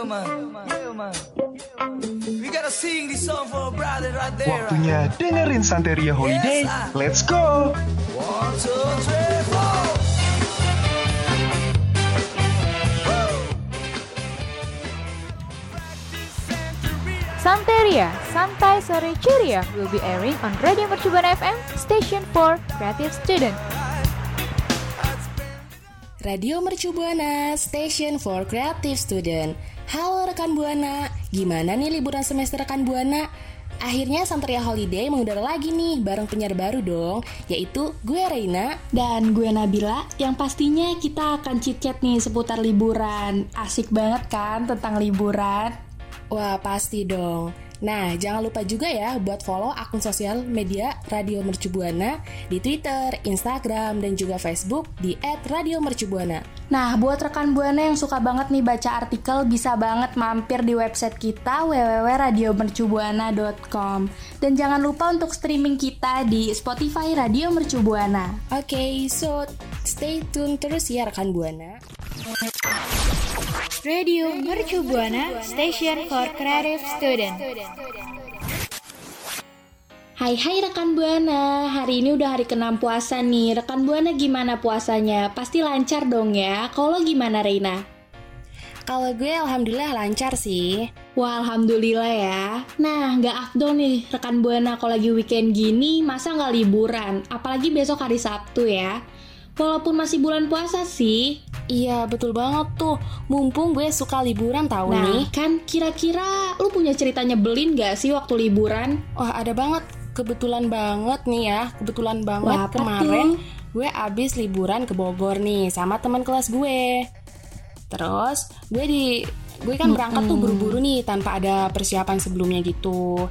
Yeah, man. Yeah, man. We gotta sing this song for our brother right there. Waktunya dengerin Santeria Holiday. Let's go! One, two, three, four. Santeria, Santai Sore Ceria will be airing on Radio Mercubuana FM, station for creative student. Radio Mercu Buana, Station for Creative Student. Halo rekan Buana, gimana nih liburan semester rekan Buana? Akhirnya Santeria Holiday mengudara lagi nih bareng penyiar baru dong, yaitu gue Reina. Dan gue Nabila, yang pastinya kita akan chit-chat nih seputar liburan. Asik banget kan tentang liburan? Wah pasti dong. Nah, jangan lupa juga ya buat follow akun sosial media Radio Mercubuana di Twitter, Instagram, dan juga Facebook di @radiomercubuana. Nah, buat rekan Buana yang suka banget nih baca artikel, bisa banget mampir di website kita www.radiomercubuana.com. Dan jangan lupa untuk streaming kita di Spotify Radio Mercubuana. Oke, so stay tune terus ya rekan Buana. Radio Mercu Buana, station for creative student. Hai hai rekan Buana, hari ini udah hari ke-6 puasa nih. Rekan Buana gimana puasanya? Pasti lancar dong ya. Kalau gimana Reina? Kalau gue alhamdulillah lancar sih. Wah, alhamdulillah ya. Nah, nggak afdol nih rekan Buana kalau lagi weekend gini, masa nggak liburan? Apalagi besok hari Sabtu ya. Walaupun masih bulan puasa sih. Iya, betul banget tuh. Mumpung gue suka liburan tahu Nah, nih. kan kira-kira lu punya cerita nyebelin gak sih waktu liburan? Wah, ada banget. Kebetulan banget nih ya. Kebetulan banget Wah, kemarin tuh? gue abis liburan ke Bogor nih sama teman kelas gue. Terus gue di gue kan berangkat tuh buru-buru nih tanpa ada persiapan sebelumnya gitu.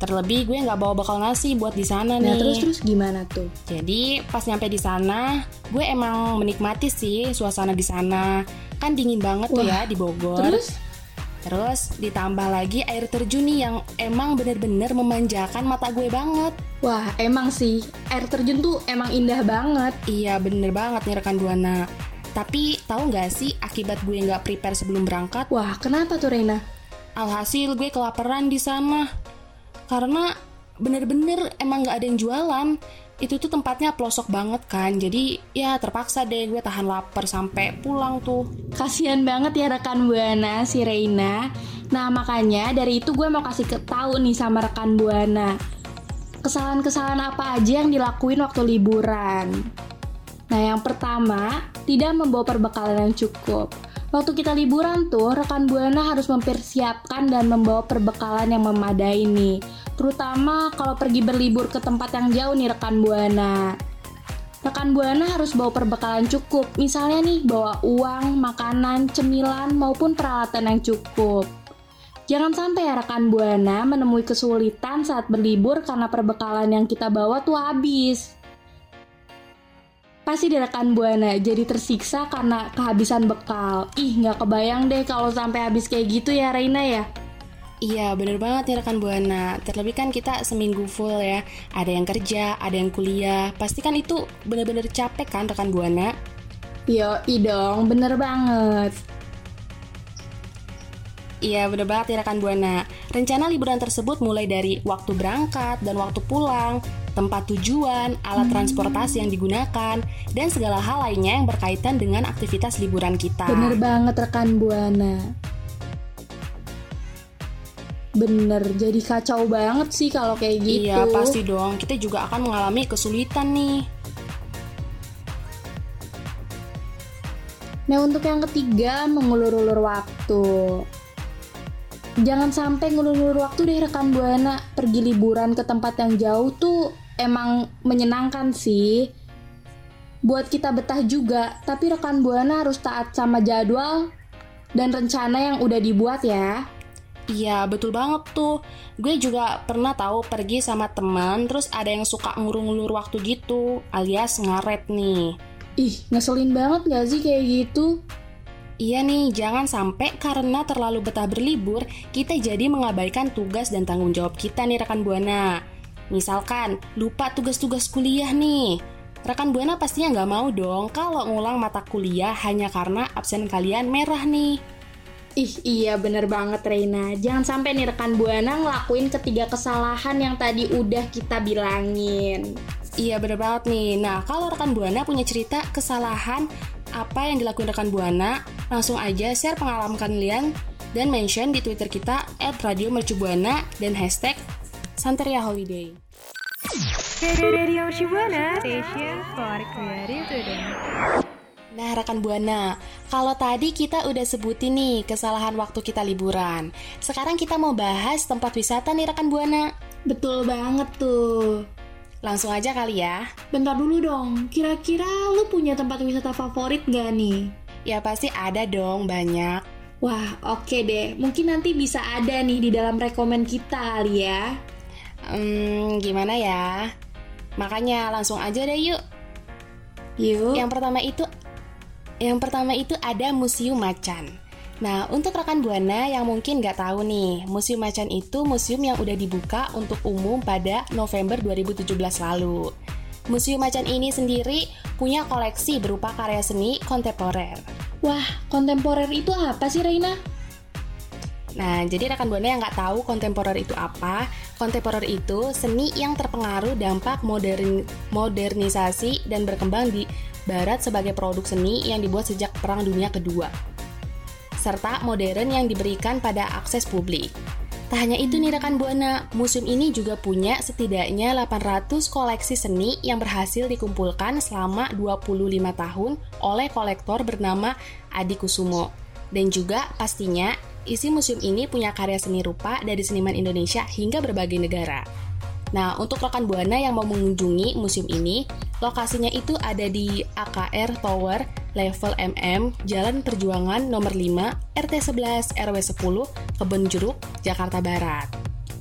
Terlebih gue nggak bawa bakal nasi buat di sana nih. Nah, terus-terus gimana tuh? Jadi pas nyampe di sana, gue emang menikmati sih suasana di sana. Kan dingin banget tuh ya di Bogor. Terus? Terus ditambah lagi air terjun nih yang emang bener-bener memanjakan mata gue banget. Wah, emang sih, air terjun tuh emang indah banget. Iya bener banget nih rekan Buana. Tapi tahu nggak sih akibat gue nggak prepare sebelum berangkat? Wah, kenapa tuh Reina? Alhasil gue kelaparan di sana. Karena bener-bener emang nggak ada yang jualan. Itu tuh tempatnya pelosok banget kan. Jadi ya terpaksa deh gue tahan lapar sampai pulang tuh. Kasian banget ya rekan Buana si Reina. Nah makanya dari itu gue mau kasih ke tahu nih sama rekan Buana. Kesalahan-kesalahan apa aja yang dilakuin waktu liburan. Nah yang pertama, tidak membawa perbekalan yang cukup. Waktu kita liburan tuh, rekan Buana harus mempersiapkan dan membawa perbekalan yang memadai nih. Terutama kalau pergi berlibur ke tempat yang jauh nih rekan Buana. Rekan Buana harus bawa perbekalan cukup, misalnya nih bawa uang, makanan, cemilan, maupun peralatan yang cukup. Jangan sampai ya rekan Buana menemui kesulitan saat berlibur karena perbekalan yang kita bawa tuh habis. Pasti di rekan Buana jadi tersiksa karena kehabisan bekal. Ih, nggak kebayang deh kalau sampai habis kayak gitu ya Reina ya. Iya bener banget nih rekan Buana Terlebih kan kita seminggu full ya Ada yang kerja, ada yang kuliah Pasti kan itu bener-bener capek kan rekan Buana Yo, dong, bener banget. Iya bener banget nih rekan Buana Rencana liburan tersebut mulai dari waktu berangkat dan waktu pulang Tempat tujuan, alat transportasi yang digunakan Dan segala hal lainnya yang berkaitan dengan aktivitas liburan kita Bener banget rekan Buana. bener. Jadi kacau banget sih kalau kayak gitu. Iya, pasti dong. Kita juga akan mengalami kesulitan nih. Nah, untuk yang ketiga, mengulur-ulur waktu. Jangan sampai ngulur-ngulur waktu deh rekan Buana. Pergi liburan ke tempat yang jauh tuh emang menyenangkan sih. Buat kita betah juga, tapi rekan Buana harus taat sama jadwal dan rencana yang udah dibuat ya. Iya, betul banget tuh. Gue juga pernah tahu pergi sama teman, terus ada yang suka ngulur-ngulur waktu gitu, alias ngaret nih. Ih, ngeselin banget gak sih kayak gitu? Iya nih, jangan sampai karena terlalu betah berlibur, kita jadi mengabaikan tugas dan tanggung jawab kita nih rekan Buana. Misalkan, lupa tugas-tugas kuliah nih. Rekan Buana pastinya nggak mau dong kalau ngulang mata kuliah hanya karena absen kalian merah nih. Ih, iya bener banget Reina. Jangan sampai nih rekan Buana ngelakuin ketiga kesalahan yang tadi udah kita bilangin. Iya bener banget nih. Nah kalau rekan Buana punya cerita kesalahan apa yang dilakuin rekan Buana, langsung aja share pengalaman kalian dan mention di Twitter kita @radiomercubuana dan hashtag Santeria Holiday. Radio Shibuana, station for creative student. Nah, rekan Buana, kalau tadi kita udah sebutin nih kesalahan waktu kita liburan. Sekarang kita mau bahas tempat wisata nih rekan Buana. Betul banget tuh. Langsung aja kali ya. Bentar dulu dong, kira-kira lu punya tempat wisata favorit gak nih? Ya pasti ada dong banyak. Wah, oke deh. Mungkin nanti bisa ada nih di dalam rekomen kita kali ya. Hmm, gimana ya? Makanya langsung aja deh yuk. Yuk. Yang pertama itu yang pertama itu ada Museum Macan. Nah, untuk rekan Buana yang mungkin nggak tahu nih, Museum Macan itu museum yang udah dibuka untuk umum pada November 2017 lalu. Museum Macan ini sendiri punya koleksi berupa karya seni kontemporer. Wah, kontemporer itu apa sih Reina? Nah, jadi rekan Buana yang nggak tahu kontemporer itu apa, kontemporer itu seni yang terpengaruh dampak modern, modernisasi dan berkembang di Barat sebagai produk seni yang dibuat sejak Perang Dunia Kedua, serta modern yang diberikan pada akses publik. Tak hanya itu nih rekan Buana, museum ini juga punya setidaknya 800 koleksi seni yang berhasil dikumpulkan selama 25 tahun oleh kolektor bernama Adi Kusumo. Dan juga pastinya isi museum ini punya karya seni rupa dari seniman Indonesia hingga berbagai negara. Nah, untuk rekan Buana yang mau mengunjungi museum ini, lokasinya itu ada di AKR Tower level MM, Jalan Perjuangan nomor 5, RT 11, RW 10, Kebun Jeruk, Jakarta Barat.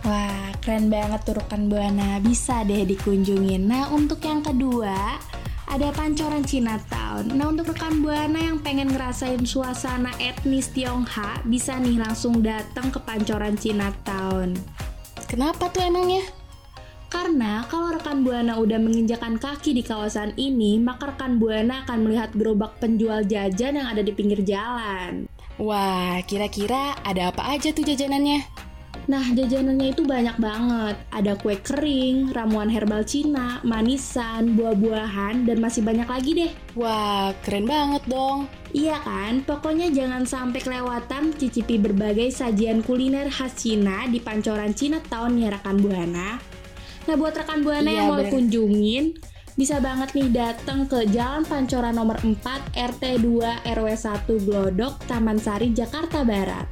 Wah, keren banget tuh rekan Buana. Bisa deh dikunjungin. Nah, untuk yang kedua, ada Pancoran Chinatown. Nah, untuk rekan Buana yang pengen ngerasain suasana etnis Tionghoa, bisa nih langsung datang ke Pancoran Chinatown. Kenapa tuh emangnya? Karena kalau rekan Buana udah menginjakan kaki di kawasan ini, maka rekan Buana akan melihat gerobak penjual jajan yang ada di pinggir jalan. Wah, kira-kira ada apa aja tuh jajanannya? Nah, jajanannya itu banyak banget. Ada kue kering, ramuan herbal Cina, manisan, buah-buahan, dan masih banyak lagi deh. Wah, keren banget dong. Iya kan? Pokoknya jangan sampai kelewatan cicipi berbagai sajian kuliner khas Cina di Pancoran Chinatown ya rekan Buana. Nah, buat rekan Buana Iya, yang mau bener. kunjungin, bisa banget nih datang ke Jalan Pancoran nomor 4 RT 2 RW 1 Glodok, Taman Sari, Jakarta Barat.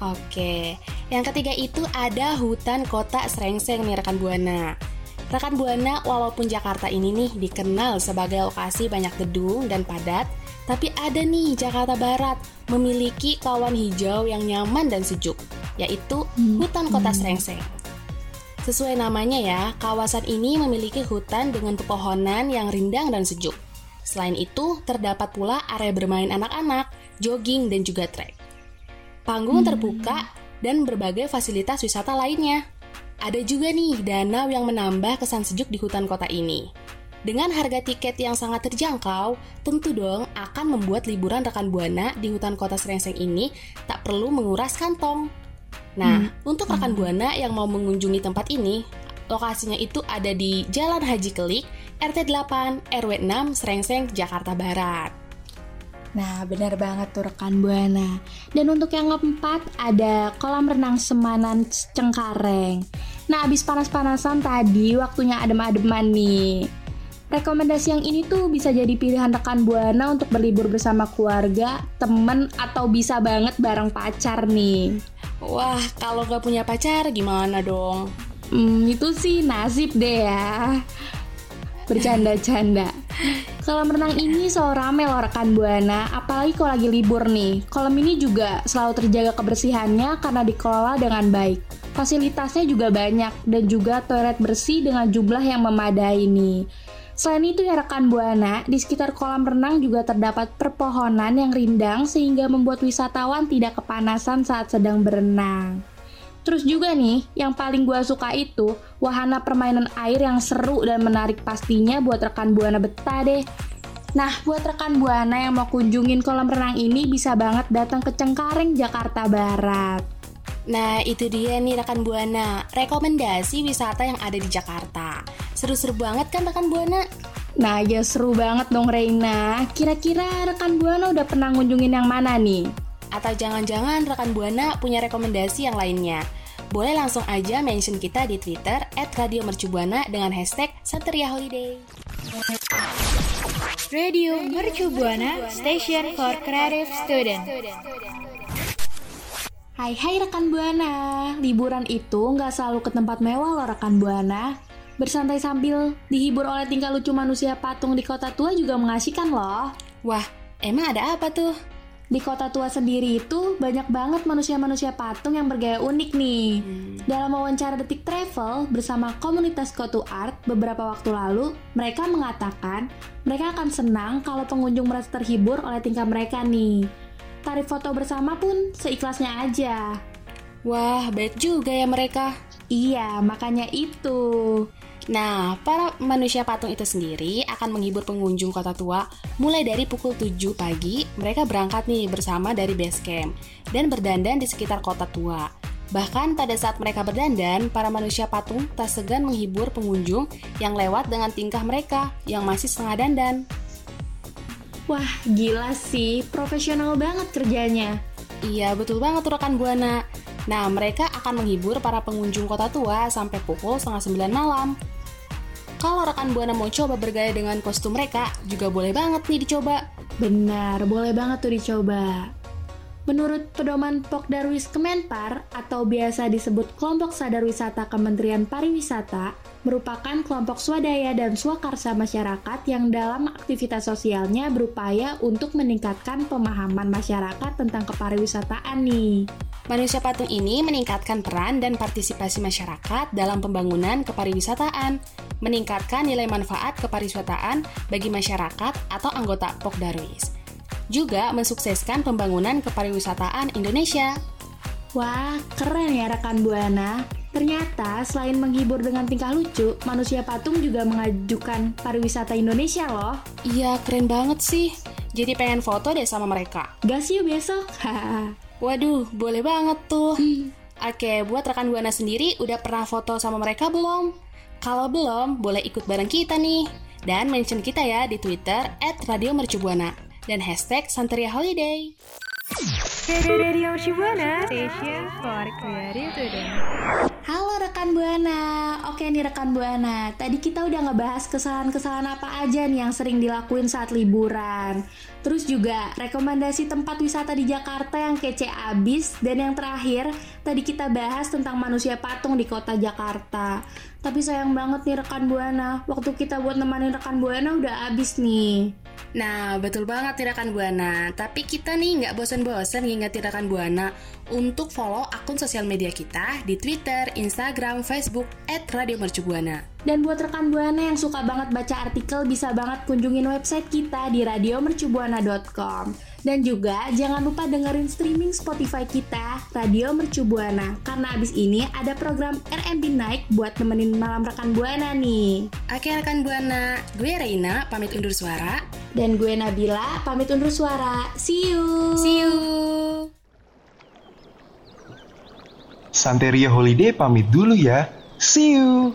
Oke, yang ketiga itu ada hutan kota Srengseng nih rekan Buana. Rekan Buana, walaupun Jakarta ini nih dikenal sebagai lokasi banyak gedung dan padat, tapi ada nih Jakarta Barat memiliki kawan hijau yang nyaman dan sejuk, yaitu hutan kota Srengseng. Sesuai namanya ya, kawasan ini memiliki hutan dengan pepohonan yang rindang dan sejuk. Selain itu, terdapat pula area bermain anak-anak, jogging, dan juga trek. Panggung terbuka dan berbagai fasilitas wisata lainnya. Ada juga nih danau yang menambah kesan sejuk di hutan kota ini. Dengan harga tiket yang sangat terjangkau, tentu dong akan membuat liburan rekan Buana di hutan kota Srengseng ini tak perlu menguras kantong. Nah, untuk rekan Buana yang mau mengunjungi tempat ini, lokasinya itu ada di Jalan Haji Kelik, RT 8, RW 6, Srengseng, Jakarta Barat. Nah, benar banget tuh rekan Buana. Dan untuk yang keempat ada kolam renang Semanan Cengkareng. Nah, abis panas-panasan tadi waktunya adem-ademan nih. Rekomendasi yang ini tuh bisa jadi pilihan rekan Buana untuk berlibur bersama keluarga, temen, atau bisa banget bareng pacar nih. Wah, kalau gak punya pacar gimana dong? Hmm, itu sih nasib deh ya. Bercanda-canda. Kolam renang ini selalu rame loh rekan Buana, apalagi kalau lagi libur nih. Kolam ini juga selalu terjaga kebersihannya karena dikelola dengan baik. Fasilitasnya juga banyak dan juga toilet bersih dengan jumlah yang memadai nih. Selain itu ya rekan Buana, di sekitar kolam renang juga terdapat perpohonan yang rindang sehingga membuat wisatawan tidak kepanasan saat sedang berenang. Terus juga nih, yang paling gua suka itu wahana permainan air yang seru dan menarik pastinya buat rekan Buana betah deh. Nah, buat rekan Buana yang mau kunjungin kolam renang ini bisa banget datang ke Cengkareng, Jakarta Barat. Nah, itu dia nih rekan Buana, rekomendasi wisata yang ada di Jakarta. Seru-seru banget kan rekan Buana? Nah, ya seru banget dong Reina. Kira-kira rekan Buana udah pernah ngunjungin yang mana nih? Atau jangan-jangan rekan Buana punya rekomendasi yang lainnya? Boleh langsung aja mention kita di Twitter at Radio Mercubuana dengan hashtag Santeria Holiday. Radio Mercu Buana Station for Creative Student. Hai hai rekan Buana, liburan itu nggak selalu ke tempat mewah loh rekan Buana. Bersantai sambil dihibur oleh tingkah lucu manusia patung di kota tua juga mengasihkan loh. Wah, emang ada apa tuh? Di kota tua sendiri itu banyak banget manusia-manusia patung yang bergaya unik nih. Dalam wawancara Detik Travel bersama komunitas Kotu Art beberapa waktu lalu, mereka mengatakan mereka akan senang kalau pengunjung merasa terhibur oleh tingkah mereka nih. Tarif foto bersama pun seikhlasnya aja. Wah, baik juga ya mereka. Iya, makanya itu. Nah, para manusia patung itu sendiri akan menghibur pengunjung kota tua mulai dari pukul 7 pagi, mereka berangkat nih bersama dari base camp dan berdandan di sekitar kota tua. Bahkan pada saat mereka berdandan, para manusia patung tak segan menghibur pengunjung yang lewat dengan tingkah mereka yang masih setengah dandan. Wah, gila sih, profesional banget kerjanya. Iya, betul banget tuh rekan Buana. Nah, mereka akan menghibur para pengunjung kota tua sampai pukul setengah sembilan malam. Kalau rekan Buana mau coba bergaya dengan kostum mereka, juga boleh banget nih dicoba. Benar, boleh banget tuh dicoba. Menurut pedoman Pokdarwis Kemenpar atau biasa disebut Kelompok Sadar Wisata Kementerian Pariwisata, merupakan kelompok swadaya dan swakarsa masyarakat yang dalam aktivitas sosialnya berupaya untuk meningkatkan pemahaman masyarakat tentang kepariwisataan nih. Manusia patung ini meningkatkan peran dan partisipasi masyarakat dalam pembangunan kepariwisataan, meningkatkan nilai manfaat kepariwisataan bagi masyarakat atau anggota Pokdarwis. Juga mensukseskan pembangunan kepariwisataan Indonesia. Wah, keren ya rekan Buana. Ternyata selain menghibur dengan tingkah lucu, manusia patung juga mengajukan pariwisata Indonesia loh. Iya, keren banget sih. Jadi pengen foto deh sama mereka. Gas yuk besok. Waduh, boleh banget tuh. Oke, buat rekan Buana sendiri udah pernah foto sama mereka belum? Kalau belum, boleh ikut bareng kita nih. Dan mention kita ya di Twitter at Radio Mercubuana dan hashtag Santeria Holiday. Radio Mercu Buana Station for Creative Student. Halo rekan Buana. Oke nih rekan Buana, tadi kita udah ngebahas kesalahan-kesalahan apa aja nih yang sering dilakuin saat liburan. Terus juga rekomendasi tempat wisata di Jakarta yang kece abis dan yang terakhir tadi kita bahas tentang manusia patung di kota Jakarta. Tapi sayang banget nih rekan Buana, waktu kita buat nemanin rekan Buana udah abis nih. Nah, betul banget nih rekan Buana. Tapi kita nih nggak bosan-bosan ngingetin rekan Buana untuk follow akun sosial media kita di Twitter, Instagram, Facebook, at Radio. Dan buat rekan Buana yang suka banget baca artikel bisa banget kunjungin website kita di radiomercubuana.com. Dan juga jangan lupa dengerin streaming Spotify kita Radio Mercu Buana karena abis ini ada program RMB Night buat nemenin malam rekan Buana nih. Oke rekan Buana, gue Reina pamit undur suara. Dan gue Nabila pamit undur suara. See you. See you. Santeria Holiday pamit dulu ya. See you.